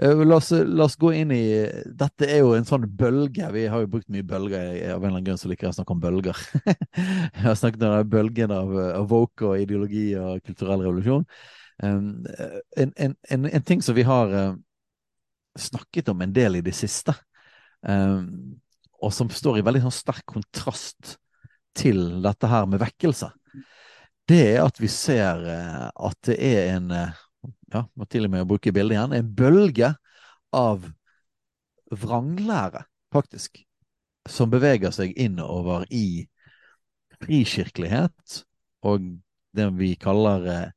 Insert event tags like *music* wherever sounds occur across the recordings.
La oss, la oss gå inn i Dette er jo en sånn bølge. Vi har jo brukt mye bølger. Jeg, av en eller annen grunn så liker jeg å snakke om bølger. *laughs* jeg har snakket om den bølgen av, av woke og ideologi og kulturell revolusjon. Um, en, en, en, en, ting som vi har uh, snakket om en del i det siste, um, og som står i veldig sånn sterk kontrast til dette her med vekkelse, det er at vi ser uh, at det er en uh, ja, må til og med bruke bildet igjen, en bølge av vranglære, faktisk, som beveger seg innover i frikirkelighet og det vi kaller eh,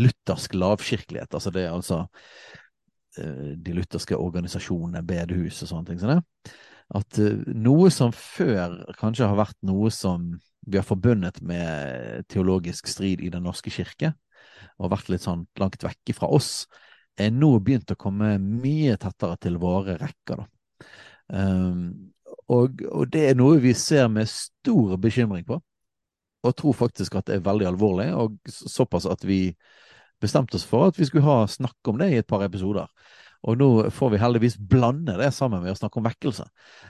luthersk lavkirkelighet. Altså det er altså eh, de lutherske organisasjonene, bedehus og sånne ting det. At eh, noe som før kanskje har vært noe som vi har forbundet med teologisk strid i Den norske kirke, og vært litt sånn langt vekke fra oss, er nå begynt å komme mye tettere til våre rekker. Um, og, og, det er noe vi ser med stor bekymring på, og tror faktisk at det er veldig alvorlig, og såpass at vi bestemte oss for at vi skulle ha snakk om det i et par episoder. Og nå får vi heldigvis blande det sammen med å snakke om vekkelse.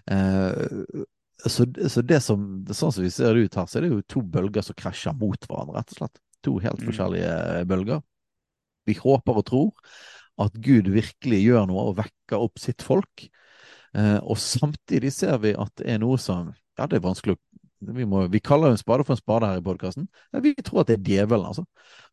Uh, så, så, det som, sånn som vi ser det ut her, så er det jo to bølger som krasjer mot hverandre, rett og slett. To helt mm. forskjellige mm. bølger. Vi håper og tror at Gud virkelig gjør noe og vekker opp sitt folk. Eh, og samtidig ser vi at det er noe som Ja, det er vanskelig å vi, må, vi kaller jo en spade for en spade her i podkasten. Vi tror at det er djevelen, altså,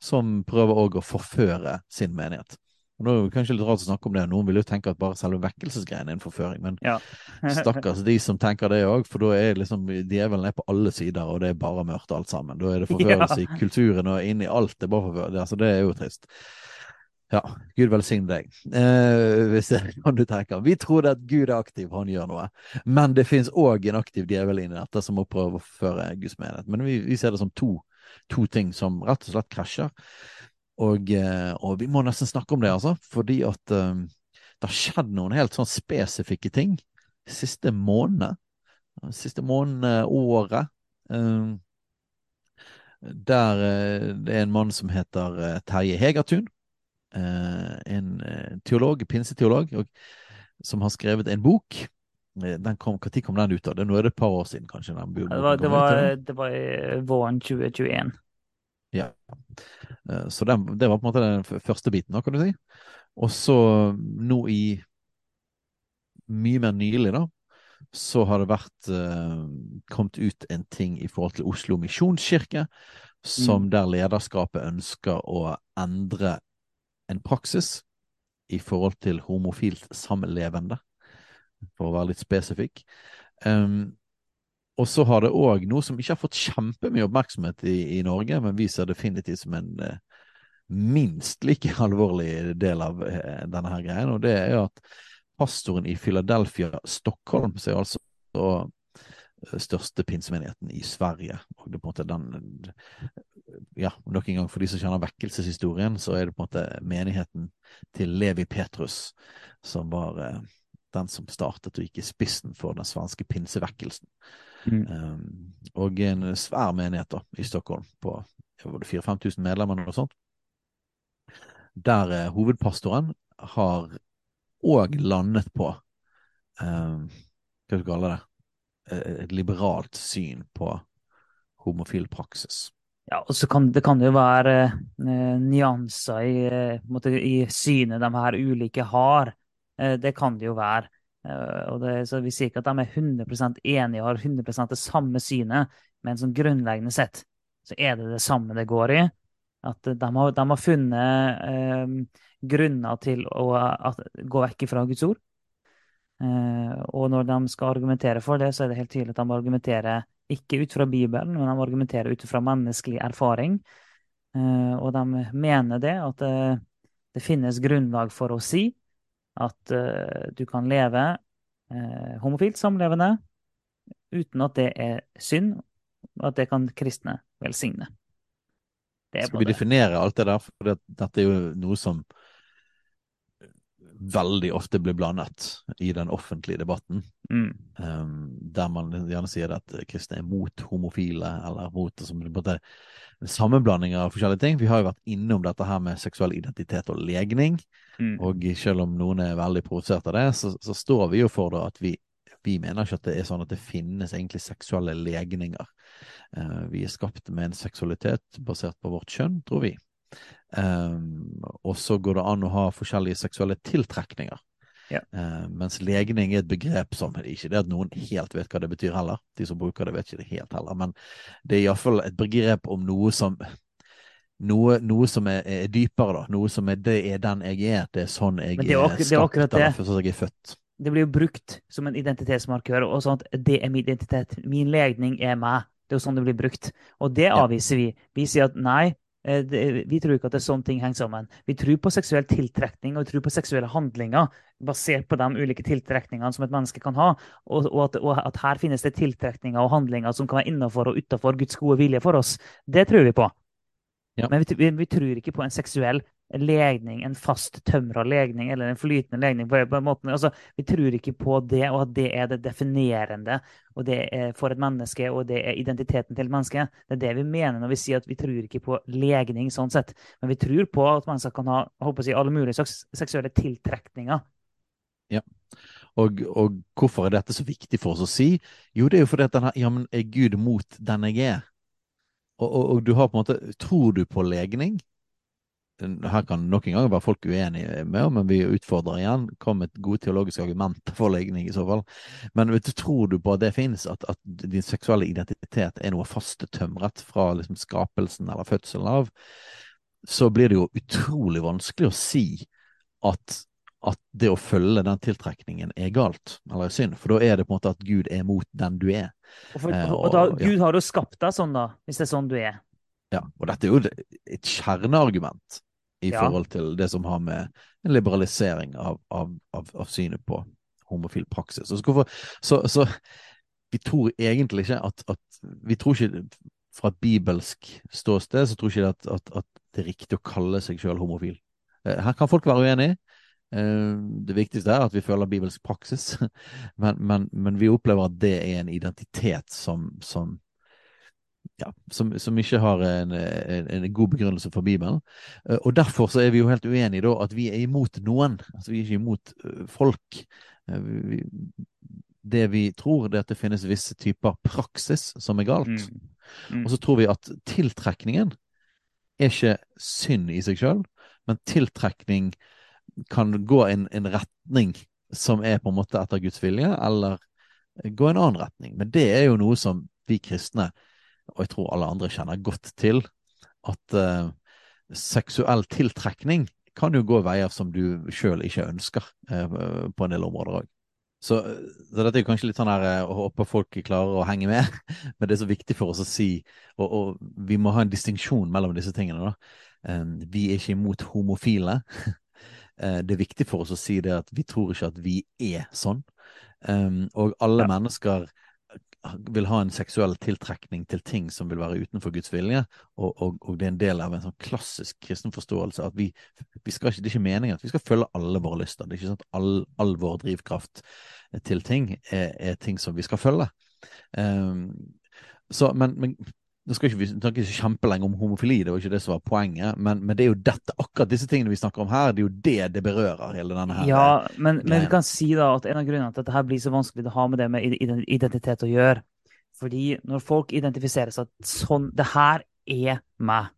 som prøver å forføre sin menighet. Og nå er det kanskje litt rart å snakke om det, noen vil jo tenke at bare selve vekkelsesgreiene er en forføring, men ja. *laughs* stakkars de som tenker det òg, for da er liksom djevelen er på alle sider, og det er bare mørkt alt sammen. Da er det forførelse ja. i kulturen og inni alt. Det er bare forførelse. Altså, det er jo trist. Ja, Gud velsigne deg, eh, hvis det er noe du tenker. Vi tror at Gud er aktiv, han gjør noe. Men det finnes òg en aktiv djevel inni dette som må prøve å forføre Guds menighet. Men vi, vi ser det som to, to ting som rett og slett krasjer. Og, eh, og, vi må nesten snakke om det, altså. Fordi at um, det har skjedd noen helt sånn spesifikke ting siste måned. Siste måned, året. Um, der uh, det er en mann som heter uh, Terje Hegertun. Uh, en teolog, pinseteolog, og, som har skrevet en bok. Den kom, Når kom den ut? da? Nå er det et par år siden, kanskje? Den det, var, det, var, det var i våren 2021. Ja. Eh, så det, det, var på en måte den første biten, da, kan du si. Og så nå i mye mer nylig, da, så har det vært eh, kommet ut en ting i forhold til Oslo misjonskirke, som mm. der lederskapet ønsker å endre en praksis i forhold til homofilt samlevende, for å være litt spesifikk. Um, og så har det òg noe som ikke har fått kjempemye oppmerksomhet i, i, Norge, men vi ser definitivt som en eh, minst like *laughs* alvorlig del av eh, denne her greien. Og det er at pastoren i Philadelphia, Stockholm, som er altså eh, største pinsemenigheten i Sverige. Og det er på en måte den Ja, nok en gang for de som kjenner vekkelseshistorien, så er det på en måte menigheten til Levi Petrus som var den som startet og gikk i spissen for den svenske pinsevekkelsen. Mm. Um, og en svær menighet da, i Stockholm på 4000-5000 medlemmer og sånt. Der eh, hovedpastoren har òg landet på um, Hva skal du kalle det? Eh, et liberalt syn på homofil praksis. Ja, og så kan det kan jo være eh, nyanser i, måte, i synet de her ulike har. Eh, det kan det jo være. Uh, det, så Vi sier ikke at de er 100 enige og har 100 det samme synet, men sånn grunnleggende sett så er det det samme det går i. At de har, de har funnet eh, grunner til å at, gå vekk fra Guds ord. Eh, og når de skal argumentere for det, så er det helt tydelig at de argumenterer ikke ut fra Bibelen, men de argumenterer ut fra menneskelig erfaring. og de mener det, at det, det finnes grunnlag for å si at uh, du kan leve uh, homofilt samlevende uten at det er synd, og at det kan kristne velsigne. Det Skal vi definere alt det der? For dette er jo noe som veldig ofte blir blandet i den offentlige debatten. Mm. Um, der man gjerne sier at kristne er mot homofile, eller mot som, måte, sammenblandinger av forskjellige ting. Vi har jo vært innom dette her med seksuell identitet og legning. Mm. Og selv om noen er veldig provosert av det, så, så, står vi jo for det at vi, vi mener ikke at det er sånn at det finnes egentlig seksuelle legninger. Uh, vi er skapt med en seksualitet basert på vårt kjønn, tror vi. Um, og så går det an å ha forskjellige seksuelle tiltrekninger. Ja. Uh, mens legning er et begrep som Ikke det at noen helt vet hva det betyr heller. De som bruker det, vet ikke det helt heller. Men det er iallfall et begrep om noe som noe, noe som er, er, dypere, da. Noe som er det er den jeg er. Det er sånn jeg er, er skapt, eller sånn jeg er født. Det blir jo brukt som en identitetsmarkør. og sånn at Det er min identitet. Min legning er meg. Det er jo sånn det blir brukt. Og det avviser vi. Vi sier at nei, vi tror ikke at det er sånne ting henger sammen. Vi tror på seksuell tiltrekning og vi tror på seksuelle handlinger basert på de ulike tiltrekningene som et menneske kan ha, og, og, at, og at, her finnes det tiltrekninger og handlinger som kan være innenfor og utenfor Guds gode vilje for oss. Det tror vi på. Ja. Men vi, vi, vi, tror ikke på en seksuell legning, en fast tømra legning eller en flytende legning. på, en måte. Altså, vi tror ikke på det, og at det er det definerende og det er for et menneske, og det er identiteten til et menneske. Det er det vi mener når vi sier at vi tror ikke på legning sånn sett. Men vi tror på at mennesker kan ha håper jeg, alle mulige slags seksuelle tiltrekninger. Ja. Og, og, hvorfor er dette så viktig for oss å si? Jo, det er jo fordi at denne, ja, men er Gud mot den jeg er? Og, og, og, du har på en måte Tror du på legning? Her kan nok en gang være folk uenige med, men vi utfordrer igjen. Kom med et godt teologisk argument *laughs* for legning, i så fall. Men vet du, tror du på at det finnes, at, at din seksuelle identitet er noe fastetømret fra liksom, skapelsen eller fødselen av, så blir det jo utrolig vanskelig å si at, at det å følge den tiltrekningen er galt eller er synd. For da er det på en måte at Gud er mot den du er. Og, for, og, og da, Gud har jo skapt deg sånn, da, hvis det er sånn du er. Ja, og dette er jo et kjerneargument i ja. forhold til det som har med en liberalisering av, av, av, av synet på homofil praksis. Så, så, så, vi tror egentlig ikke at, at, Vi tror ikke fra et bibelsk ståsted så tror ikke at, at, at det er riktig å kalle seg selv homofil. Eh, her kan folk være uenige. Eh, det viktigste er at vi føler bibelsk praksis, *laughs* men, men, men vi opplever at det er en identitet som, som ja, som, som, ikke har en, en, en, god begrunnelse for Bibelen. Eh, og Derfor så er vi jo helt uenige da at vi er imot noen. Altså Vi er ikke imot eh, folk. Eh, vi, det vi tror, det er at det finnes visse typer praksis som er galt. Mm. Mm. Og så tror vi at tiltrekningen er ikke synd i seg sjøl, men tiltrekning kan gå en, en retning som er på en måte etter Guds vilje, eller gå en annen retning. Men det er jo noe som vi kristne og jeg tror alle andre kjenner godt til, at uh, seksuell tiltrekning kan jo gå veier som du sjøl ikke ønsker uh, på en del områder òg. Så, så, dette er jo kanskje litt sånn her uh, å håpe folk klarer å henge med, *laughs* men det er så viktig for oss å si, og, og vi må ha en distinksjon mellom disse tingene. da. Um, vi er ikke imot homofile. *laughs* det er viktig for oss å si det at vi tror ikke at vi er sånn. Og alle ja. mennesker vil ha en seksuell tiltrekning til ting som vil være utenfor Guds vilje, og, og, og det er en del av en sånn klassisk kristen forståelse at vi, vi skal ikke, det er ikke meningen at vi skal følge alle våre lyster. Det er ikke sånn at all, all vår drivkraft til ting er, er, ting som vi skal følge. Um, så, men, men nå skal ikke vi snakke kjempelenge om homofili, det var ikke det som var poenget. Men, men, det er jo dette, akkurat disse tingene vi snakker om her, det er jo det det berører. hele denne her. Ja, men, men vi kan si da at en av grunnene til at dette blir så vanskelig å ha med det med identitet å gjøre, fordi når folk identifiserer seg at sånn, det her er meg,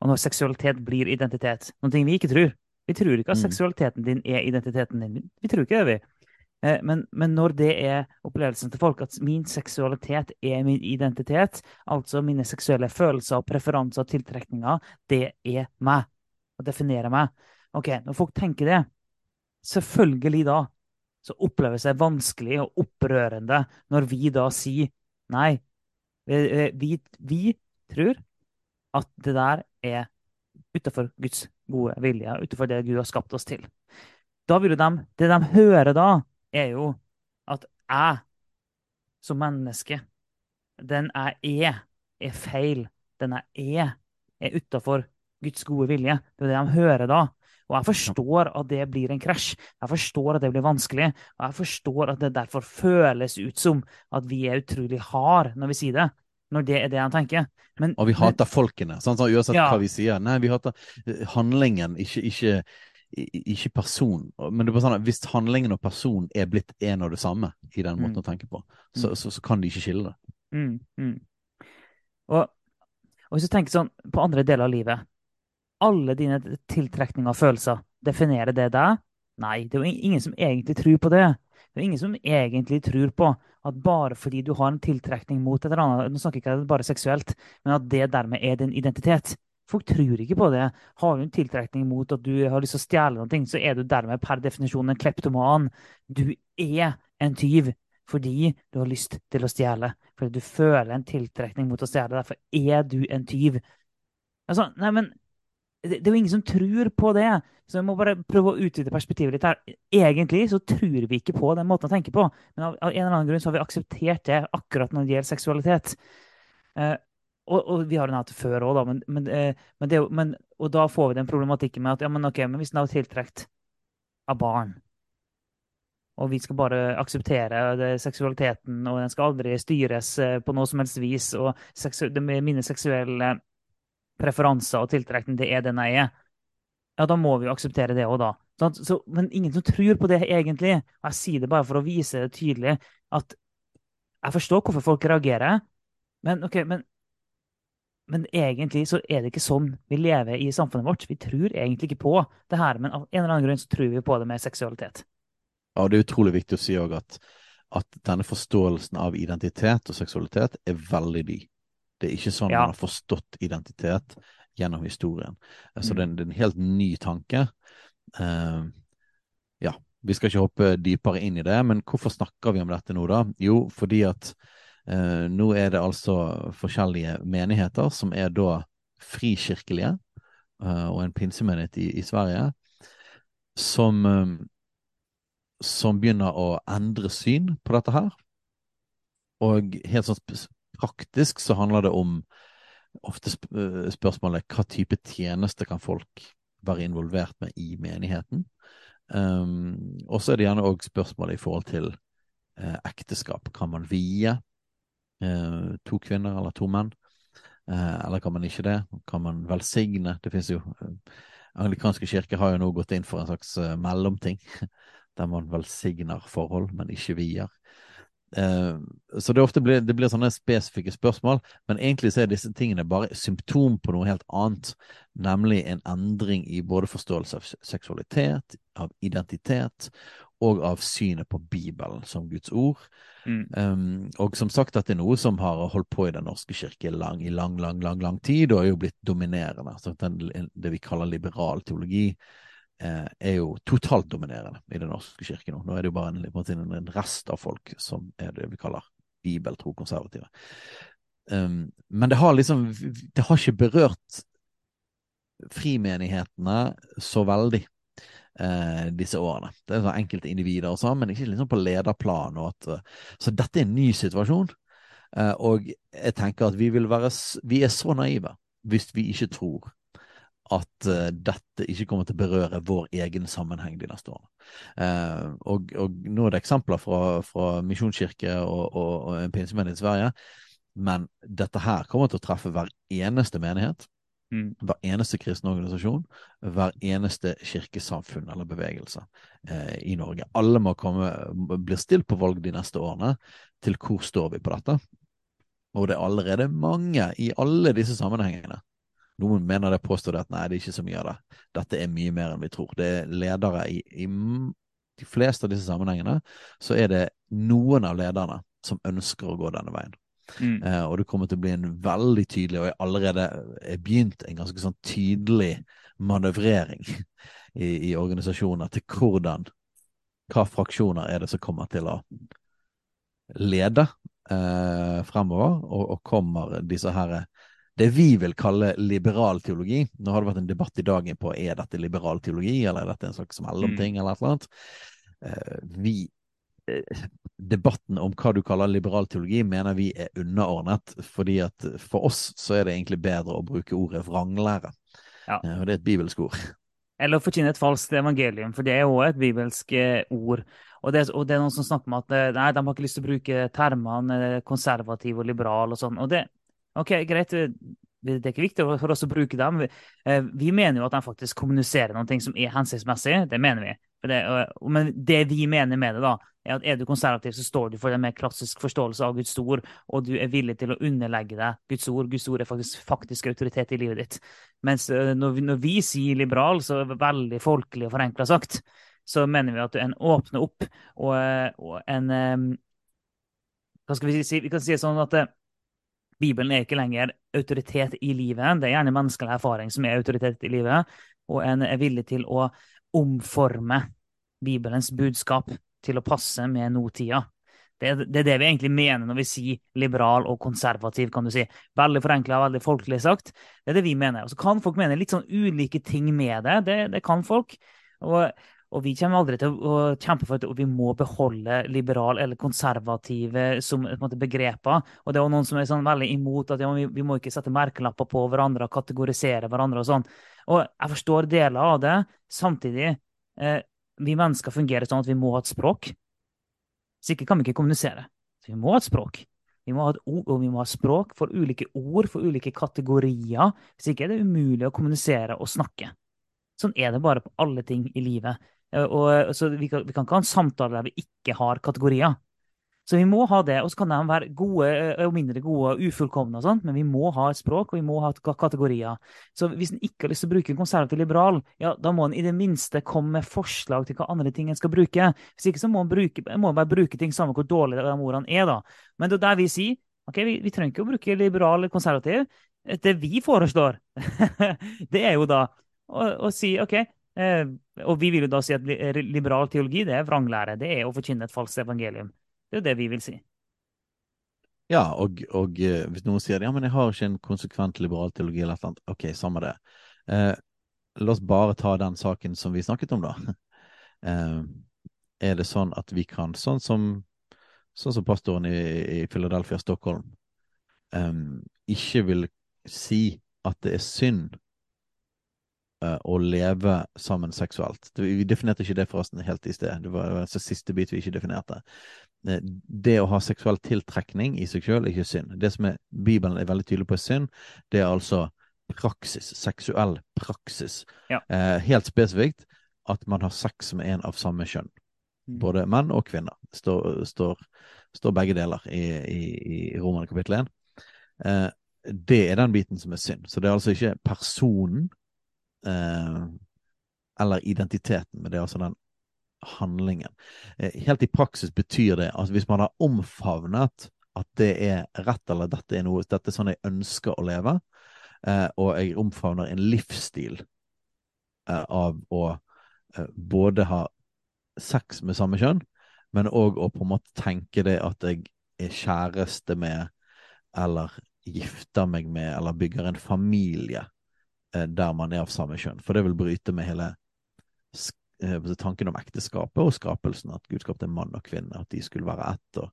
og når seksualitet blir identitet, noe vi ikke tror Vi tror ikke at mm. seksualiteten din er identiteten din. Vi tror ikke det, vi. Eh, men, men, når det er opplevelsen til folk, at min seksualitet er min identitet, altså mine seksuelle følelser og preferanser og tiltrekninger, det er meg. Og definerer meg. Ok, Når folk tenker det, selvfølgelig da, så oppleves det vanskelig og opprørende når vi da sier nei. Vi, vi tror at det der er utenfor Guds gode vilje, utenfor det Gud har skapt oss til. Da vil jo de, Det de hører da, er jo at jeg som menneske, den jeg er, er feil. Den jeg er, er utafor Guds gode vilje. Det er det de hører da. Og jeg forstår at det blir en krasj. Jeg forstår at det blir vanskelig. Og jeg forstår at det derfor føles ut som at vi er utrolig hard når vi sier det. Når det er det han tenker. Men, og vi hater men, folkene, sånn, så uansett Ja. hva vi sier. Nei, vi hater eh, handlingen, ikke, ikke, ikke person. Men det er bare sånn at hvis handlingen og person er blitt en og det samme i den måten Mm. å tenke på, så, så, så kan de ikke skille det. Mm, mm. Og, og hvis du tenker sånn på andre deler av livet Alle dine tiltrekninger og følelser, definerer det deg? Nei, det er jo ingen som egentlig tror på det. Det er ingen som egentlig tror på at bare fordi du har en tiltrekning mot et eller annet, nå snakker jeg ikke bare seksuelt, men at det dermed er din identitet. Folk tror ikke på det. Har du en tiltrekning mot at du har lyst til å stjele noe, så er du dermed per definisjon en kleptoman. Du er en tyv fordi du har lyst til å stjele. Fordi du føler en tiltrekning mot å stjele. Derfor er du en tyv. Altså, nei, men det, det er jo ingen som tror på det. Så jeg må bare prøve å utvide perspektivet litt her. Egentlig så tror vi ikke på den måten å tenke på, men av, av en eller annen grunn så har vi akseptert det akkurat når det gjelder seksualitet. Eh, og, og vi har den hatt før òg, da, men, men, eh, men, det, men, og da får vi den problematikken med at ja, men ok, men hvis den er tiltrukket av barn, og vi skal bare akseptere det, seksualiteten, og den skal aldri styres eh, på noe som helst vis, og seksu det mine seksuelle preferanser og tiltrekning, det er den jeg er, ja, da må vi jo akseptere det òg, da. Så, men ingen som tror på det egentlig. Og jeg sier det bare for å vise det tydelig at jeg forstår hvorfor folk reagerer, men ok, men, men egentlig så er det ikke sånn vi lever i samfunnet vårt. Vi tror egentlig ikke på det her, men av en eller annen grunn så tror vi på det med seksualitet. Ja, det er utrolig viktig å si òg at, at denne forståelsen av identitet og seksualitet er veldig ny. Det er ikke sånn Ja. man har forstått identitet gjennom historien. Så Mm. det, er en, det er en helt ny tanke. Uh, ja, vi skal ikke hoppe dypere inn i det, men hvorfor snakker vi om dette nå, da? Jo, fordi at eh, nå er det altså forskjellige menigheter som er da frikirkelige, eh, og en pinsemenighet i, i Sverige, som eh, som begynner å endre syn på dette her. Og helt sånn praktisk så handler det om ofte sp spørsmålet hva type tjeneste kan folk være involvert med i menigheten. Um, og så er det gjerne òg spørsmålet i forhold til eh, ekteskap. Kan man vie to kvinner eller to menn? Eh, eller kan man ikke det? Kan man velsigne? Det finnes jo eh, Anglikanske kirke har jo nå gått inn for en slags eh, mellomting *laughs* der man velsigner forhold, men ikke vier. Eh, så det ofte blir, det blir sånne spesifikke spørsmål, men egentlig så er disse tingene bare symptom på noe helt annet, nemlig en endring i både forståelse av seksualitet, av identitet og av synet på Bibelen som Guds ord. Mm. Um, og som sagt, dette er noe som har holdt på i Den norske kirke lang, i lang, lang, lang, lang tid, og er jo blitt dominerende. Så den, det vi kaller liberal teologi, eh, er jo totalt dominerende i Den norske kirke nå. Nå er det jo bare en, en rest av folk som er det vi kaller bibeltro konservative. Um, men det har liksom Det har ikke berørt frimenighetene så veldig. Eh, disse årene. Det er sånn enkelte individer og sånn, men ikke liksom på lederplan. At, eh, så dette er en ny situasjon. Eh, og jeg tenker at vi vil være Vi er så naive hvis vi ikke tror at uh, dette ikke kommer til å berøre vår egen sammenheng de neste årene. Uh, og, og nå er det eksempler fra, fra Misjonskirke og, og, og en pinsemenighet i Sverige, men dette her kommer til å treffe hver eneste menighet Mm. hver eneste kristne organisasjon, hver eneste kirkesamfunn eller bevegelse eh, i Norge. Alle må komme, blir stilt på valg de neste årene til hvor står vi på dette. Og det er allerede mange i alle disse sammenhengene. Noen mener det påstår det at nei, det er ikke så mye av det. Dette er mye mer enn vi tror. Det er ledere i, i de fleste av disse sammenhengene, så er det noen av lederne som ønsker å gå denne veien. Mm. Eh, og det kommer til å bli en veldig tydelig, og jeg allerede er begynt en ganske sånn tydelig manøvrering *laughs* i, i organisasjoner til hvordan hva fraksjoner er det som kommer til å lede eh, fremover, og, og kommer disse her det vi vil kalle liberal teologi. Nå har det vært en debatt i dagen på er dette liberal teologi, eller er dette en slags mellomting, eller et eller annet. Eh, vi debatten om hva du kaller liberal teologi, mener vi er underordnet. fordi at for oss så er det egentlig bedre å bruke ordet vranglære. Ja. Eh, Og det er et bibelsk ord. Eller å forkynne et falskt evangelium, for det er jo et bibelsk eh, ord. Og det, og det er noen som snakker om at eh, nei, de har ikke lyst til å bruke termene eh, konservativ og liberal og sånn. Og det, ok, greit, eh, det er ikke viktig for oss å bruke dem. Vi, eh, mener jo at de faktisk kommuniserer noe som er hensiktsmessig. Det mener vi. Det, men det vi mener med det, da, er at er du konservativ, så står du for en mer klassisk forståelse av Guds ord, og du er villig til å underlegge deg Guds ord. Guds ord er faktisk, faktisk autoritet i livet ditt. Mens eh, når vi, når vi sier liberal, så er det veldig folkelig og forenkla sagt, så mener vi at en åpner opp og, eh, og en eh, Hva skal vi si? Vi kan si sånn at Bibelen er ikke lenger autoritet i livet. Det er gjerne menneskelig erfaring som er autoritet i livet. Og en er villig til å omforme Bibelens budskap til å passe med nåtida. Det, det er det vi egentlig mener når vi sier liberal og konservativ, kan du si. Veldig forenkla, veldig folkelig sagt. Det er det vi mener. Og så kan folk mene litt sånn ulike ting med det. Det, det kan folk. Og, og vi kommer aldri til å kjempe for at vi må beholde liberal eller konservative som måte, begreper. Og det er også noen som er sånn veldig imot at ja, vi, vi må ikke sette merkelapper på hverandre og kategorisere hverandre og sånn. Og jeg forstår deler av det. Samtidig, eh, vi mennesker fungerer sånn at vi må ha et språk. Så ikke kan vi ikke kommunisere. Så vi må ha et språk. Vi må ha et ord, og vi må ha språk for ulike ord, for ulike kategorier. Hvis ikke er det umulig å kommunisere og snakke. Sånn er det bare på alle ting i livet. Eh, Og, så vi kan, vi kan ikke ha en samtale der vi ikke har kategorier. Så vi må ha det, og så kan de være gode eh, og mindre gode og ufullkomne, og sånt, men vi må ha et språk og vi må ha kategorier. Så hvis en ikke har lyst til å bruke en konservativ liberal, ja, da må en i det minste komme med forslag til hva andre ting en skal bruke. Hvis ikke så må en bruke, må en bare bruke ting samme hvor dårlige de ordene er, da. Men det er der vi sier ok, vi, vi trenger ikke å bruke liberal eller konservativ. Det vi foreslår, *laughs* det er jo da å, å si ok, eh, og vi vil jo da si at liberal teologi det er vranglære. Det er å forkynne et falskt evangelium. Det er jo det vi vil si. Ja, og, og eh, hvis noen sier ja, men jeg har ikke en konsekvent liberal teologi eller noe sånt, ok, samme det. Eh, la oss bare ta den saken som vi snakket om, da. *laughs* Eh, er det sånn at vi kan, sånn som, sånn som pastoren i, i Philadelphia, Stockholm, eh, ikke vil si at det er synd å leve sammen seksuelt. Vi definerte ikke det forresten helt i sted. Det var, det var den siste bit vi ikke definerte. Eh, Det å ha seksuell tiltrekning i seg selv er ikke synd. Det som er, Bibelen er veldig tydelig på er synd, det er altså praksis. Seksuell praksis. Ja. Eh, helt spesifikt at man har sex med en av samme kjønn. Mm. Både menn og kvinner. Står, står, står begge deler i, i, i Roman kapittel 1. Eh, det er den biten som er synd. Så det er altså ikke personen eh, eller identiteten, men det altså den handlingen. Eh, helt i praksis betyr det at hvis man har omfavnet at det er rett, eller dette er noe, dette er sånn jeg ønsker å leve, eh, og jeg omfavner en livsstil eh, av å eh, både ha sex med samme kjønn, men òg å på en måte tenke det at jeg er kjæreste med, eller gifter meg med, eller bygger en familie der man er av samme kjønn. For det vil bryte med hele eh, tanken om ekteskapet og skapelsen, at Gud skapte mann og kvinne, at de skulle være ett, og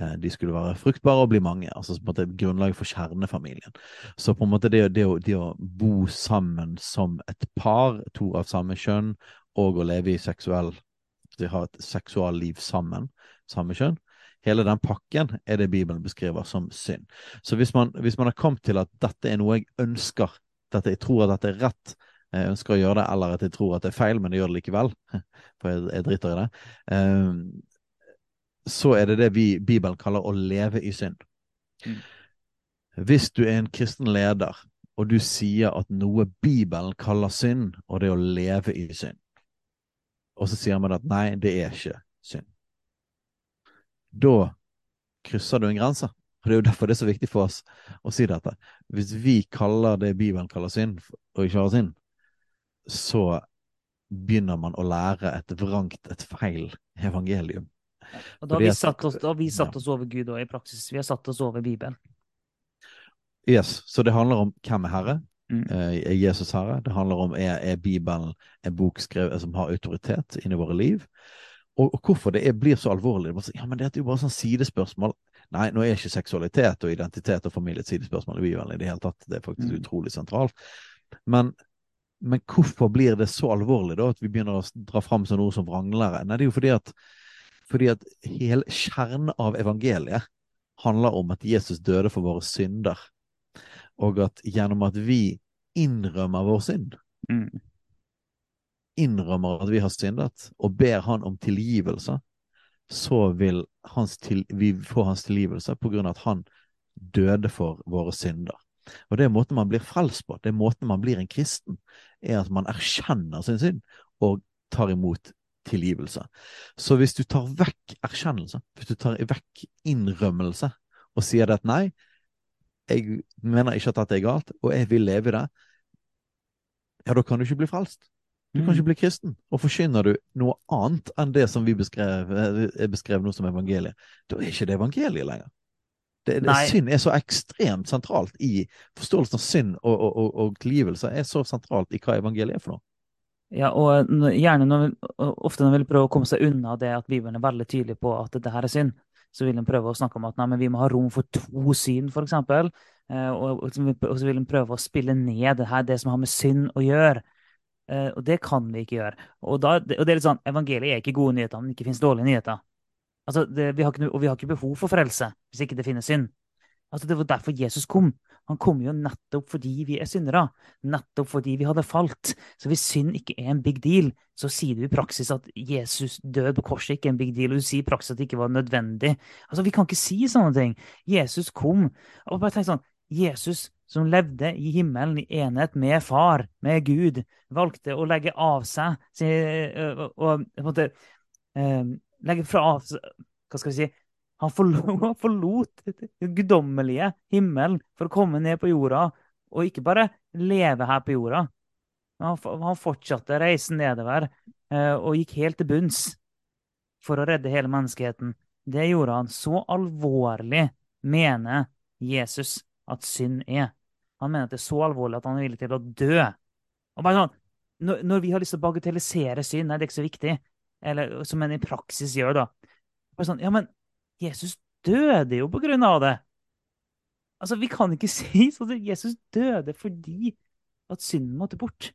eh, de skulle være fruktbare og bli mange. altså på en måte Grunnlaget for kjernefamilien. Så på en måte det, det, å, det å bo sammen som et par, to av samme kjønn, og å leve i seksuell de har et seksualliv sammen, samme kjønn. Hele den pakken er det Bibelen beskriver som synd. Så hvis man, hvis man har kommet til at dette er noe jeg ønsker, dette, jeg tror at dette er rett, jeg ønsker å gjøre det, eller at jeg tror at det er feil, men jeg gjør det likevel, *laughs* for jeg, jeg driter i det, um, så er det det vi Bibelen kaller å leve i synd. Mm. Hvis du er en kristen leder, og du sier at noe Bibelen kaller synd, og det er å leve i synd, og så sier man at nei, det er ikke synd. Da krysser du en grense. Og Det er jo derfor det er så viktig for oss å si dette. Hvis vi kaller det Bibelen kaller synd, og ikke har synd, så begynner man å lære et vrangt, et feil evangelium. Og da har vi satt oss, vi satt oss over Gud òg, i praksis. Vi har satt oss over Bibelen. Yes, Så det handler om hvem er Herre? Mm. Eh, Er Jesus Herre? Det handler om er, er Bibelen en bok skrevet som har autoritet inni våre liv? og, og hvorfor det er, blir så alvorlig. Så, ja, men det er jo bare sånn sidespørsmål. Nei, nå er ikke seksualitet og identitet og familie et sidespørsmål i Bibelen i det hele tatt. Det er faktisk mm. utrolig sentralt. Men, men, hvorfor blir det så alvorlig da at vi begynner å dra fram sånne ord som vranglære? Nei, det er jo fordi at, fordi at hele kjernen av evangeliet handler om at Jesus døde for våre synder, og at gjennom at vi innrømmer vår synd, mm. innrømmer at vi har syndet, og ber Han om tilgivelse, så vil til, vi få hans tilgivelse på grunn av at han døde for våre synder. Og det er måten man blir frelst på, det er måten man blir en kristen, er at man erkjenner sin synd og tar imot tilgivelse. Så hvis du tar vekk erkjennelse, hvis du tar vekk innrømmelse og sier at nei, jeg mener ikke at dette er galt, og jeg vil leve i det, ja, da kan du ikke bli frelst. Du kan ikke mm. bli kristen. Og forkynner du noe annet enn det som vi beskrev, er beskrevet nå som evangeliet, da er ikke det evangeliet lenger. Det, det, synd er så ekstremt sentralt i forståelsen av synd og, og, og, og tilgivelse er så sentralt i hva evangeliet er for noe. Ja, og gjerne når, ofte når vi vil prøve å komme seg unna det at Bibelen er veldig tydelig på at dette her er synd, så vil en prøve å snakke om at nei, vi må ha rom for to syn, f.eks. Eh, og, og, så vil en prøve å spille ned det her, det som har med synd å gjøre. Eh, og det kan vi ikke gjøre. Og, da, og, det er litt sånn, Evangeliet er ikke gode nyheter, men det ikke finnes dårlige nyheter. Altså, det, vi ikke, og vi har ikke behov for frelse hvis ikke det finnes synd. Altså, Det var derfor Jesus kom. Han kom jo nettopp fordi vi er syndere. Nettopp fordi vi hadde falt. Så hvis synd ikke er en big deal, så sier du i praksis at Jesus død på korset ikke er en big deal, og du sier i praksis at det ikke var nødvendig. Altså, Vi kan ikke si sånne ting. Jesus kom. Og bare tenk sånn, Jesus som levde i himmelen i enhet med far, med Gud, valgte å legge av seg og, og legge fra av Hva skal vi si Han *laughs* forlot, forlot guddommelige himmelen for å komme ned på jorda, og ikke bare leve her på jorda. Han fortsatte reisen nedover og gikk helt til bunns for å redde hele menneskeheten. Det gjorde han. Så alvorlig mener Jesus at synd er. Han mener at det er så alvorlig at han er villig til å dø. Og bare sånn, når, når vi har lyst til å bagatellisere synd, er det ikke så viktig. Eller som en i praksis gjør, da. Bare sånn, ja, men Jesus døde jo på grunn av det. Altså, Vi kan ikke *laughs* si sånn at Jesus døde fordi at synden måtte bort.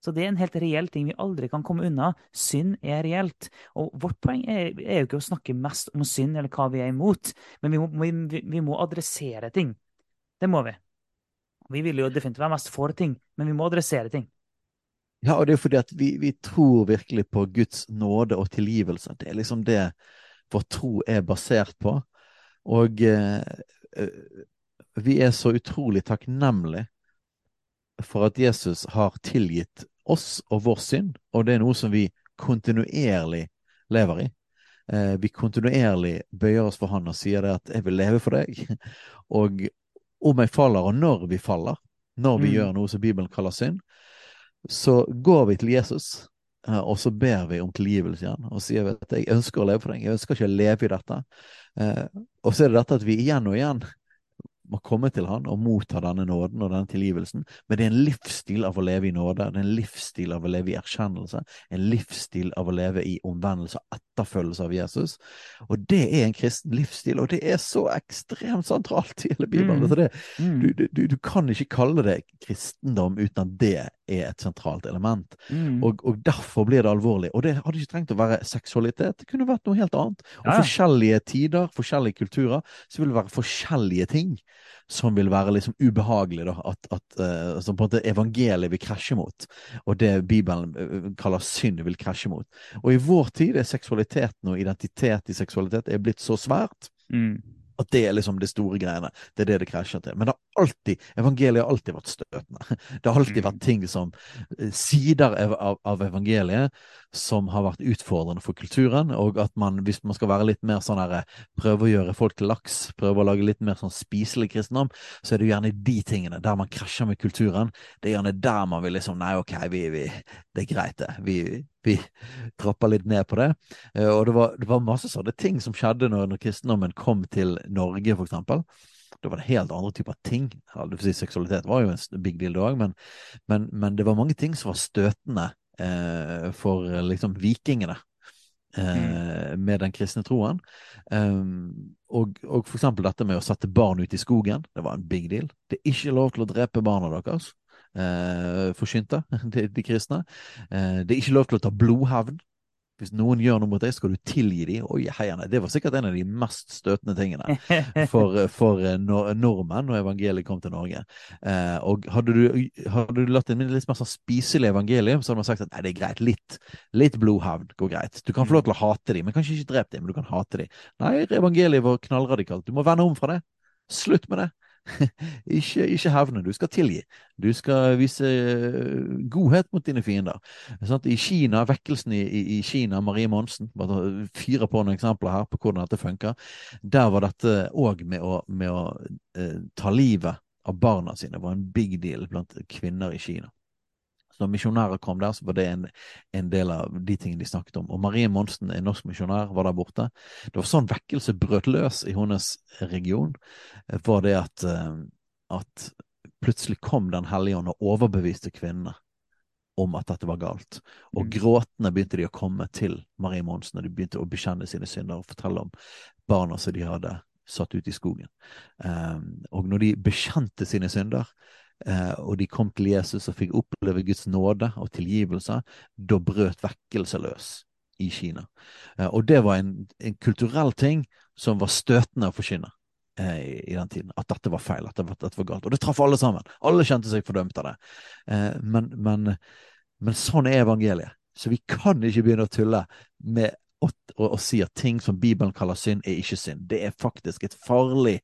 Så det er en helt reell ting vi aldri kan komme unna. Synd er reelt. Og vårt poeng er, er jo ikke å snakke mest om synd eller hva vi er imot, men vi må, vi, vi må adressere ting. Det må vi. Vi vil jo definitivt være mest for ting, men vi må adressere ting. Ja, og det er fordi at vi, vi, tror virkelig på Guds nåde og tilgivelse. Det er liksom det vår tro er basert på. Og eh, eh, vi er så utrolig takknemlige for at Jesus har tilgitt oss og vår synd, og det er noe som vi kontinuerlig lever i. Eh, vi kontinuerlig bøyer oss for Han og sier det at 'jeg vil leve for deg'. *laughs* Og om jeg faller, og når vi faller, når vi mm. gjør noe som Bibelen kaller synd, så går vi til Jesus, eh, og så ber vi om tilgivelse igjen. Og sier at jeg ønsker å leve for deg, jeg ønsker ikke å leve i dette. Eh, og så er det dette at vi igjen og igjen må komme til han og motta denne nåden og denne tilgivelsen. Men det er en livsstil av å leve i nåde, det er en livsstil av å leve i erkjennelse, en livsstil av å leve i omvendelse og etterfølgelse av Jesus. Og det er en kristen livsstil, og det er så ekstremt sentralt i hele Bibelen. Mm. Det, mm. du, du, du, kan ikke kalle det kristendom uten at det er et sentralt element. Mm. Og, og, derfor blir det alvorlig. Og det hadde ikke trengt å være seksualitet, det kunne vært noe helt annet. Og ja. forskjellige tider, forskjellige kulturer, så vil det være forskjellige ting som vil være liksom ubehagelig, da, at, at uh, som på en måte evangeliet vil krasje mot, og det Bibelen uh, kaller synd, vil krasje mot. Og i vår tid er seksualiteten og identitet i seksualitet er blitt så svært. Mm at det er liksom det store greiene. Det er det det krasjer til. Men det har alltid, evangeliet har alltid vært støtende. *laughs* Det har alltid vært mm. ting som eh, Sider av, av evangeliet som har vært utfordrende for kulturen, og at man, hvis man skal være litt mer sånn her, prøve å gjøre folk til laks, prøve å lage litt mer sånn spiselig kristendom, så er det jo gjerne de tingene der man krasjer med kulturen. Det er gjerne der man vil liksom Nei, ok, vi, vi, det er greit, det. Vi, vi trapper litt ned på det. Eh, og det var, det var masse sånne ting som skjedde når, når kristendommen kom til Norge, for eksempel. Da var det helt andre typer ting. Seksualitet var jo en big deal da òg, men, men, men, det var mange ting som var støtende eh, for liksom vikingene. eh, med den kristne troen. Um, og, og for eksempel dette med å sette barn ut i skogen, det var en big deal. Det er ikke lov til å drepe barna deres. Eh, forsynte, *laughs* de, de kristne. Eh, det er ikke lov til å ta blodhevn. Hvis noen gjør noe mot deg, skal du tilgi dem. Oi, heierne. Det var sikkert en av de mest støtende tingene *laughs* for, for nor nordmenn når evangeliet kom til Norge. Eh, og hadde du, hadde du latt en litt mer sånn spiselig evangelium, så hadde man sagt at nei, det er greit. Litt, litt blodhavn går greit. Du kan få lov til å hate dem, men kanskje ikke drepe dem, men du kan hate dem. Nei, evangeliet var knallradikalt. Du må vende om fra det. Slutt med det. *laughs* ikke, ikke hevne, du skal tilgi. Du skal vise eh, godhet mot dine fiender. Sånn I Kina, Vekkelsen i, i, Kina, Marie Monsen, bare fyrer på noen eksempler her på hvordan dette funker. Der var dette òg med å, med å eh, ta livet av barna sine var en big deal blant kvinner i Kina når misjonærer kom der, så var det en, en, del av de tingene de snakket om. Og Marie Monsen, en norsk misjonær, var der borte. Det var sånn vekkelse brøt løs i hennes region, var det at, eh, at plutselig kom Den hellige ånd og overbeviste kvinnene om at dette var galt. Og mm. gråtende begynte de å komme til Marie Monsen, og de begynte å bekjenne sine synder og fortelle om barna som de hadde satt ut i skogen. Um, og når de bekjente sine synder, eh, og de kom til Jesus og fikk oppleve Guds nåde og tilgivelse, da brøt vekkelse løs i Kina. Eh, og det var en, en, kulturell ting som var støtende å forkynne eh, i, den tiden. At dette var feil, at dette var, dette var, galt. Og det traff alle sammen. Alle kjente seg fordømt av det. Eh, men, men, men sånn er evangeliet. Så vi kan ikke begynne å tulle med å, si at ting som Bibelen kaller synd, er ikke synd. Det er faktisk et farlig,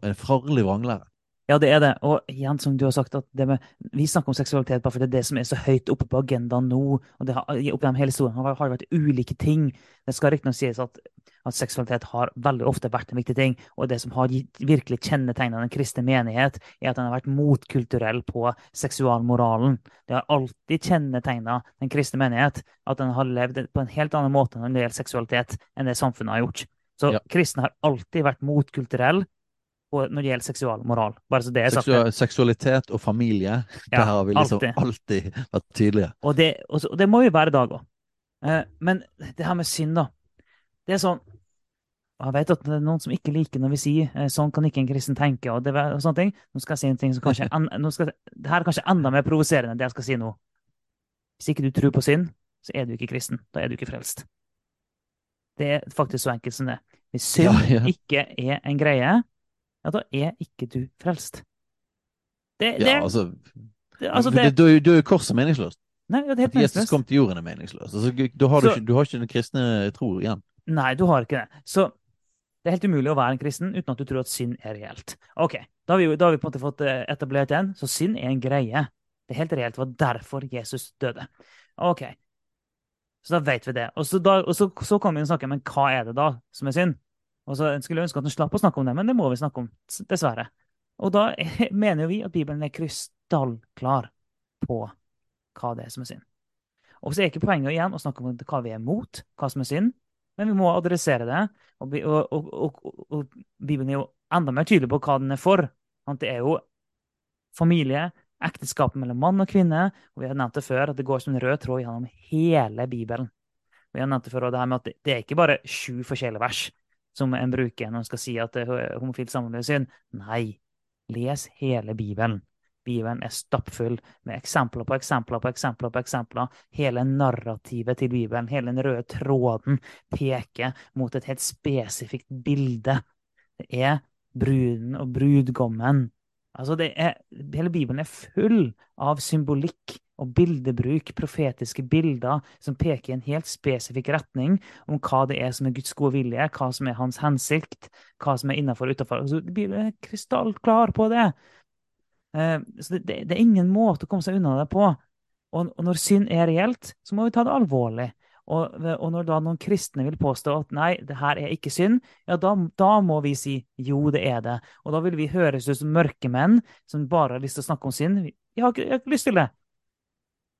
en farlig vranglære. Ja, det er det. Og igjen, som du har sagt, med, vi snakker om seksualitet bare fordi det er det som er så høyt oppe på agendaen nå. og det har, Opp gjennom hele historien har, har vært ulike ting. Det skal riktignok sies at, at, seksualitet har veldig ofte vært en viktig ting. Og det som har virkelig kjennetegna den kristne menighet, er at den har vært motkulturell på seksualmoralen. Det har alltid kjennetegna den kristne menighet at den har levd på en helt annen måte når det gjelder seksualitet, enn det samfunnet har gjort. Så ja. kristne har alltid vært motkulturell når det gjelder seksualmoral. Bare så det er sagt. seksualitet og familie, ja, der har vi liksom alltid, alltid vært tydelige. Og det, og, det må vi være i dag òg. Eh, men det her med synd, da. Det er sånn Jeg vet at det er noen som ikke liker når vi sier eh, 'sånn kan ikke en kristen tenke', og, det, og sånne ting. Nå skal jeg si en ting som kanskje en, *laughs* skal, Det her er kanskje enda mer provoserende enn det jeg skal si nå. Hvis ikke du tror på synd, så er du ikke kristen. Da er du ikke frelst. Det er faktisk så enkelt som det. Hvis synd ja, ja. ikke er en greie, ja, da er ikke du frelst. Det, det, ja, altså, det, altså det, Da er jo korset meningsløst. Nei, det er helt meningsløst. Jesus kom til jorden er meningsløst. Altså, da har du, ikke, du har ikke den kristne tro igjen. Nei, du har ikke det. Så det er helt umulig å være en kristen uten at du tror at synd er reelt. Ok, Da har vi, da har vi på en måte fått eh, etablert den. Så synd er en greie. Det er helt reelt. Det var derfor Jesus døde. Ok, så da vet vi det. Og så, da, og så, så kommer vi snakke men hva er det da som er synd? Og så skulle jeg ønske at han slapp å snakke om det, men det må vi snakke om, dessverre. Og da *laughs* mener jo vi at Bibelen er krystallklar på hva det er som er synd. Og så er ikke poenget igjen å snakke om hva vi er mot, hva som er synd, men vi må adressere det. Og, og, og, og Bibelen er jo enda mer tydelig på hva den er for. Det er jo familie, ekteskapet mellom mann og kvinne. Og vi har nevnt det før, at det går som en rød tråd gjennom hele Bibelen. Vi har nevnt det før, og det her med at det er ikke bare sju forskjellige vers som en bruker når en skal si at homofilt samliv er synd. Nei, les hele Bibelen. Bibelen er stappfull med eksempler på eksempler på eksempler. på eksempler. Hele narrativet til Bibelen, hele den røde tråden, peker mot et helt spesifikt bilde. Det er bruden og brudgommen. Altså er, hele Bibelen er full av symbolikk og bildebruk, profetiske bilder som peker i en helt spesifikk retning om hva det er som er Guds gode vilje, hva som er hans hensikt, hva som er innafor og utafor. Altså, Bibelen er krystallklar på det. Eh, så det, det, er ingen måte å komme seg unna det på. Og, og når synd er reelt, så må vi ta det alvorlig. Og, og, når da noen kristne vil påstå at nei, det her er ikke synd, ja, da, da, må vi si jo, det er det. Og da vil vi høres ut som mørkemenn som bare har lyst til å snakke om synd. Jeg har ikke, jeg har ikke lyst til det.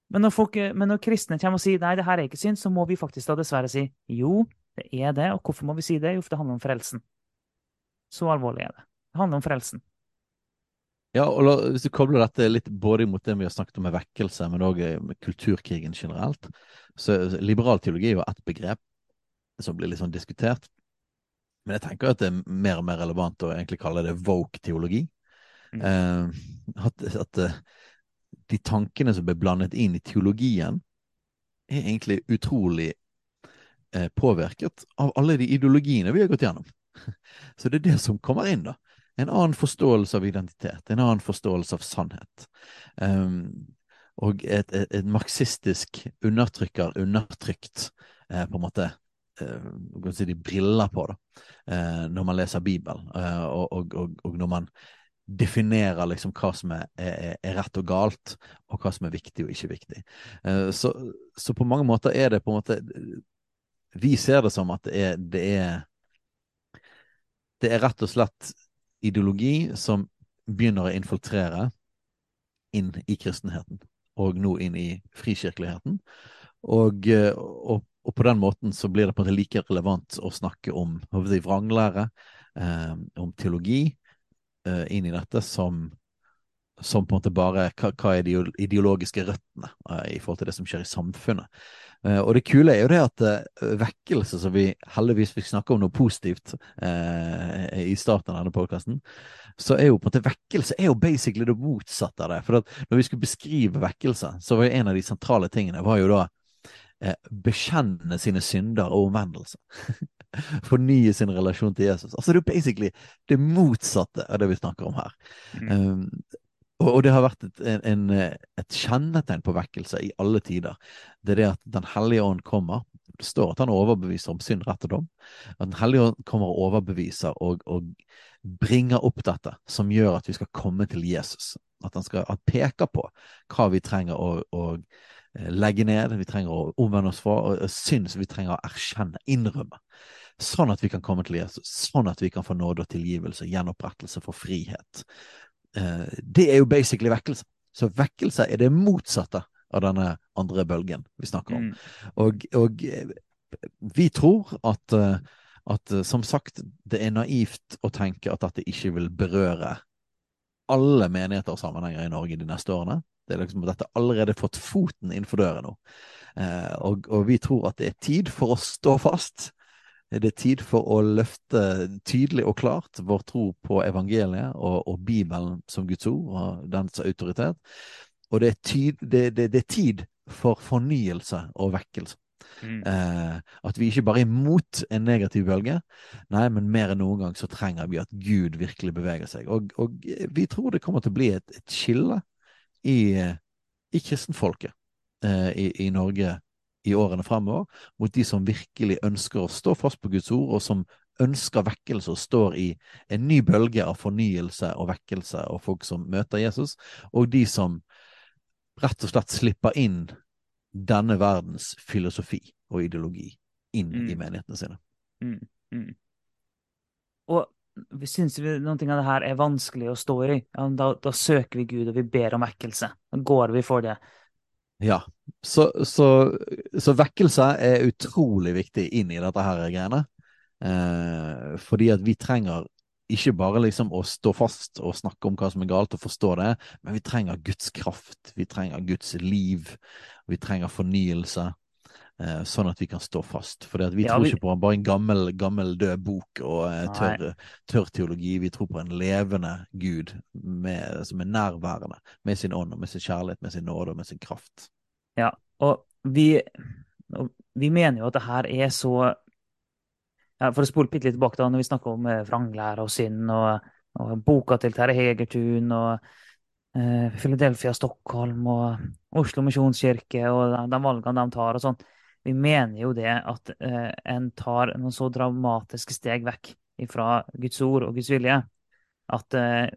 Men når, folk, men når, kristne kommer og sier nei, det her er ikke synd, så må vi faktisk da dessverre si jo, det er det. Og hvorfor må vi si det? Jo, for det handler om frelsen. Så alvorlig er det. Det handler om frelsen. Ja, og la, Hvis du kobler dette litt både mot det vi har snakket om med vekkelse, men òg med kulturkrigen generelt, så liberal teologi er jo ett begrep. som blir litt sånn diskutert. Men jeg tenker at det er mer og mer relevant å egentlig kalle det woke-teologi. Mm. Eh, at, at, eh, de tankene som ble blandet inn i teologien, er egentlig utrolig eh, påvirket av alle de ideologiene vi har gått gjennom. *laughs* Så det er det som kommer inn, da. En annen forståelse av identitet, en annen forståelse av sannhet. Um, og et, et, et, marxistisk undertrykker undertrykt eh, på en måte eh, si de briller på da, eh, når man leser Bibelen, eh, og, og, og, og, når man definerer liksom hva som er, er, er, rett og galt, og hva som er viktig og ikke viktig. Eh, så, så, på mange måter er det på en måte Vi ser det som at det er, det er, det er rett og slett ideologi som begynner å infiltrere inn i kristenheten og nå inn i frikirkeligheten. Og, eh, og, og, på den måten så blir det på en måte like relevant å snakke om vranglære, eh, om teologi, eh, inn i dette som, som på en måte bare hva, hva er de ideologiske røttene uh, i forhold til det som skjer i samfunnet. Uh, og det kule er jo det at uh, vekkelse, som vi heldigvis fikk snakke om noe positivt uh, i starten av denne podkasten, så er jo på en måte vekkelse er jo basically det motsatte av det. For når vi skulle beskrive vekkelse, så var jo en av de sentrale tingene var jo da uh, bekjenne sine synder og omvendelse. *laughs* Fornye sin relasjon til Jesus. Altså det er jo basically det motsatte av det vi snakker om her. Mm. Um, og, det har vært et, en, et, kjennetegn på vekkelse i alle tider. Det er det at Den hellige ånd kommer. Det står at han overbeviser om synd, rett og dom. At Den hellige ånd kommer og overbeviser og, og bringer opp dette, som gjør at vi skal komme til Jesus. At han skal at peker på hva vi trenger å, legge ned, vi trenger å omvende oss fra, og synd som vi trenger å erkjenne, innrømme. Sånn at vi kan komme til Jesus, sånn at vi kan få nåde og tilgivelse, gjenopprettelse for frihet. Eh, det er jo basically vekkelse. Så vekkelse er det motsatte av denne andre bølgen vi snakker om. Mm. Og, og, eh, vi tror at, eh, at, som sagt, det er naivt å tenke at dette ikke vil berøre alle menigheter og sammenhenger i Norge de neste årene. Det er liksom at dette allerede fått foten innenfor døren nå. Eh, og, og, vi tror at det er tid for å stå fast Det er tid for å løfte tydelig og klart vår tro på evangeliet og, og Bibelen som Guds ord og dens autoritet. Og det er, tid, det, det, det er tid for fornyelse og vekkelse. Mm. Eh, at vi ikke bare er imot en negativ bølge, nei, men mer enn noen gang så trenger vi at Gud virkelig beveger seg. Og, og vi tror det kommer til å bli et, et skille i, i kristenfolket eh, i, i Norge i årene fremover mot de som virkelig ønsker å stå fast på Guds ord, og som ønsker vekkelse og står i en ny bølge av fornyelse og vekkelse og folk som møter Jesus, og de som rett og slett slipper inn denne verdens filosofi og ideologi inn mm. i menighetene sine. Mm. Mm. Og vi noen ting av det her er vanskelig å stå i, ja, da, da, søker vi Gud og vi ber om vekkelse. Da går vi for det. Ja. Så, så, så, vekkelse er utrolig viktig inn i dette her greiene. Eh, fordi at vi trenger ikke bare liksom å stå fast og snakke om hva som er galt, og forstå det, men vi trenger Guds kraft. Vi trenger Guds liv. Vi trenger fornyelse. Eh, sånn at vi kan stå fast. For vi ja, tror vi... ikke på bare en gammel, gammel død bok og eh, tørr, tør teologi. Vi tror på en levende Gud med, som er nærværende med sin ånd og med sin kjærlighet, med sin nåde og med sin kraft. Ja, og vi, og vi mener jo at det her er så ja, For å spole litt tilbake da, når vi snakker om eh, vranglære og synd, og, og, boka til Terje Hegertun og eh, Philadelphia, Stockholm og Oslo misjonskirke og de, de valgene de tar og sånn vi mener jo det at eh, en tar noen så dramatiske steg vekk fra Guds ord og Guds vilje at eh,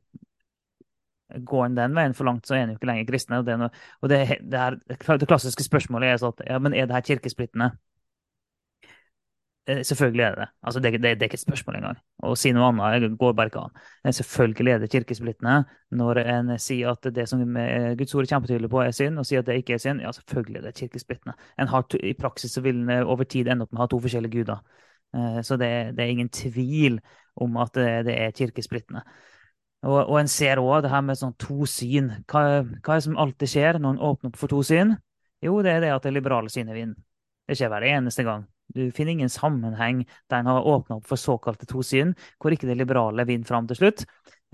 går en den veien for langt, så er en jo ikke lenger kristne. Og det, og det, det, det klassiske spørsmålet er sånn at ja, men er det her kirkesplittende? Eh, selvfølgelig er det. Altså, det, det, er ikke et spørsmål engang. Å si noe annet går bare ikke an. Eh, selvfølgelig er det kirkesplittende når en sier at det som Guds ord er kjempetydelig på, er synd, og sier at det ikke er synd. Ja, selvfølgelig er det kirkesplittende. En har, I praksis så vil en over tid ende opp med å ha to forskjellige guder. Eh, så det, det er ingen tvil om at det, er kirkesplittende. Og, og en ser òg det her med sånn to syn. Hva, hva, er det som alltid skjer når en åpner opp for to syn? Jo, det er det at det liberale synet vinner. Det skjer hver eneste gang Du finner ingen sammenheng der en har åpna opp for såkalte to syn, hvor ikke det liberale vinner fram til slutt.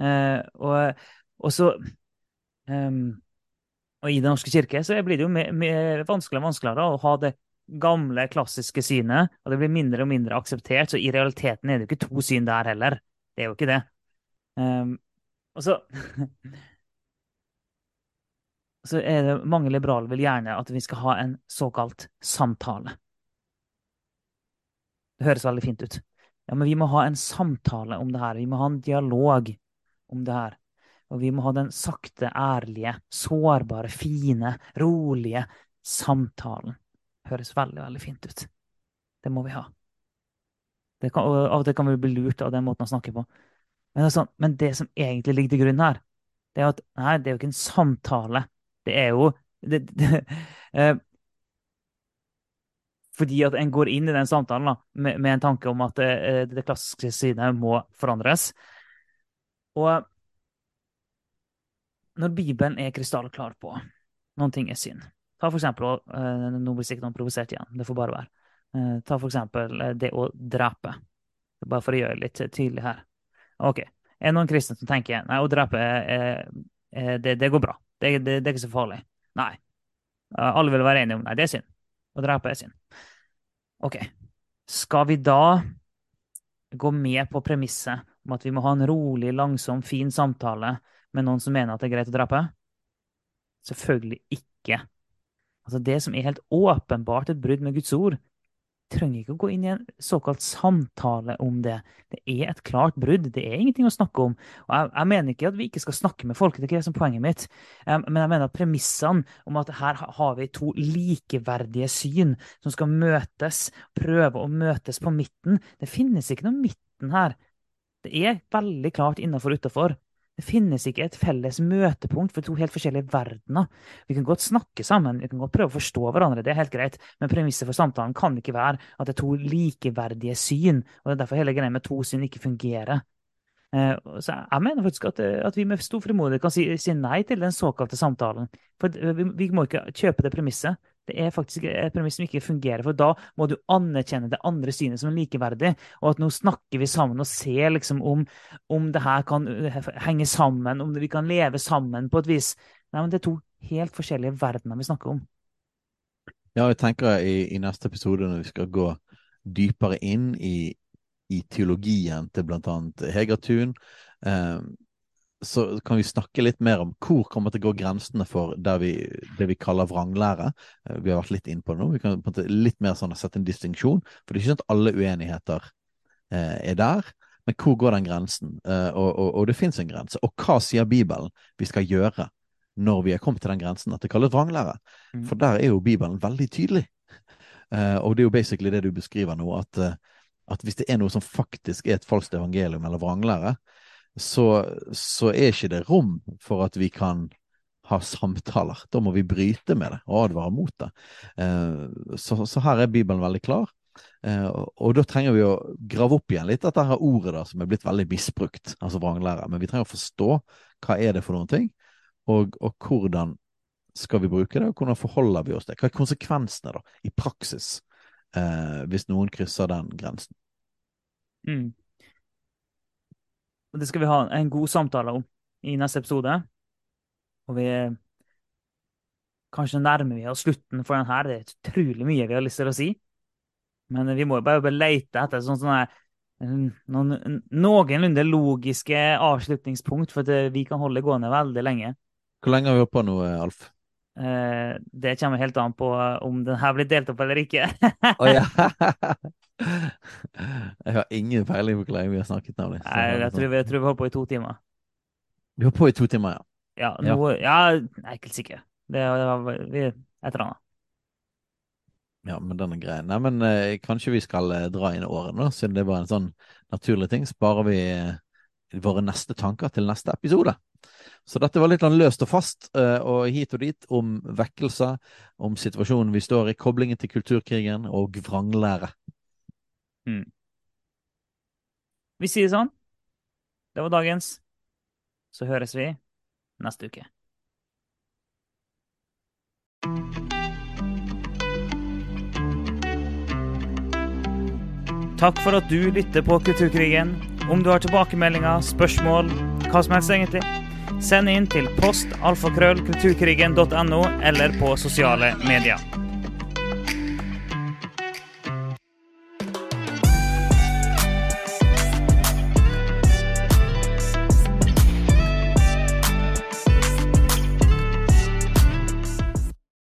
Eh, og, og, så um, og i Den norske kirke så blir det jo mer, mer vanskeligere og vanskeligere å ha det gamle, klassiske synet, og det blir mindre og mindre akseptert. Så i realiteten er det jo ikke to syn der heller. Det er jo ikke det. Um, og så *laughs* så er det mange liberale vil gjerne at vi skal ha en såkalt samtale. Det høres veldig fint ut. Ja, men vi må ha en samtale om det her. Vi må ha en dialog om det her. Og vi må ha den sakte, ærlige, sårbare, fine, rolige samtalen. Høres veldig, veldig fint ut. Det må vi ha. Det kan, og av og til kan vi bli lurt av den måten å snakke på. Men det, sånn, men det som egentlig ligger til grunn her, det er at nei, det er jo ikke en samtale. Det er jo det, det, *laughs* eh, Fordi at en går inn i den samtalen da, med, med, en tanke om at eh, det klassiske synet må forandres. Og når Bibelen er krystallklar på noen ting er synd Ta for eksempel, uh, Nå blir sikkert noen provosert igjen, det får bare være. Uh, ta for eksempel uh, det å drepe. Bare for å gjøre det litt tydelig her. Ok, Er det noen kristne som tenker nei, å drepe det, det, går bra, det, det, det, er ikke så farlig? Nei. alle vil være enige om nei, det er synd. Å drepe sin. Ok. Skal vi da gå med på premisset om at vi må ha en rolig, langsom, fin samtale med noen som mener at det er greit å drepe? Selvfølgelig ikke. Altså Det som er helt åpenbart et brudd med Guds ord, trenger ikke å gå inn i en såkalt samtale om det. Det er et klart brudd. Det er ingenting å snakke om. Og jeg, jeg mener ikke at vi ikke skal snakke med folk, det er ikke det som er poenget mitt. Um, men jeg mener at premissene om at her har vi to likeverdige syn som skal møtes, prøve å møtes på midten Det finnes ikke noe midten her. Det er veldig klart innafor og utafor. Det finnes ikke et felles møtepunkt for to helt forskjellige verdener. Vi kan godt snakke sammen, vi kan godt prøve å forstå hverandre, det er helt greit, men premisset for samtalen kan ikke være at det er to likeverdige syn, og det er derfor hele greia med to syn ikke fungerer. Eh, så jeg mener faktisk at, at vi med stor frimodighet kan si, si, nei til den såkalte samtalen. For vi, vi må ikke kjøpe det premisset. Det er faktisk et premiss som ikke fungerer, for da må du anerkjenne det andre synet som er likeverdig, og at nå snakker vi sammen og ser liksom om, om det her kan eh, henge sammen, om vi kan leve sammen på et vis. Nei, men det er to helt forskjellige verdener vi snakker om. Ja, jeg tenker i, i neste episode, når vi skal gå dypere inn i, i teologien til annet Hegertun, eh, så kan vi snakke litt mer om hvor kommer til å gå grensene for vi, det vi kaller vranglære. Eh, vi har vært litt inn på det nå. Vi kan på en måte litt mer sånn sette en distinksjon. For det er ikke sånn at alle uenigheter eh, er der. Men hvor går den grensen? Eh, og, og, og, det fins en grense. Og hva sier Bibelen vi skal gjøre når vi er kommet til den grensen at det kalles vranglære? Mm. For der er jo Bibelen veldig tydelig. Eh, og det er jo basically det du beskriver nå, at, eh, at hvis det er noe som faktisk er et falskt evangelium eller vranglære, så, så er ikke det rom for at vi kan ha samtaler. Da må vi bryte med det og advare mot det. Eh, så, så, her er Bibelen veldig klar. Eh, og da trenger vi å grave opp igjen litt dette her ordet da, som er blitt veldig misbrukt, altså vranglære. Men vi trenger å forstå hva er det for noen ting, og, og, hvordan skal vi bruke det, og hvordan forholder vi oss til det? Hva er konsekvensene da, i praksis, eh, hvis noen krysser den grensen? Mm. Og det skal vi ha en god samtale om i neste episode. Og vi Kanskje nærmer vi oss slutten for den her. Det er utrolig mye vi har lyst til å si. Men vi må jo bare lete etter sånn, sånne, noen noenlunde logiske avslutningspunkt, for at vi kan holde gående veldig lenge. Hvor lenge har vi holdt på nå, Alf? Eh, det kommer helt an på om den her blir delt opp eller ikke. oh, *laughs* jeg har ingen peiling på hvor lenge vi har snakket om. Nei, jeg tror, vi, jeg tror vi holdt på i to timer. Vi holdt på i to timer, ja. Ja, noe, ja. jeg er ikke sikker. Det, det var vi, et eller annet. Ja, men den er grei. Nei, men eh, kanskje vi skal eh, dra inn årene, siden det var en sånn naturlig ting. Sparer vi eh, våre neste tanker til neste episode. Så dette var litt sånn løst og fast, uh, og hit og dit, om vekkelse, om situasjonen vi står i, koblingen til kulturkrigen og vranglære. Mm. Vi sier sånn. Det var dagens. Så høres vi neste uke. Takk for at du lytter på Kulturkrigen. Om du har tilbakemeldinger, spørsmål, hva som helst egentlig, send inn til post alfakrøll kulturkrigen.no eller på sosiale medier.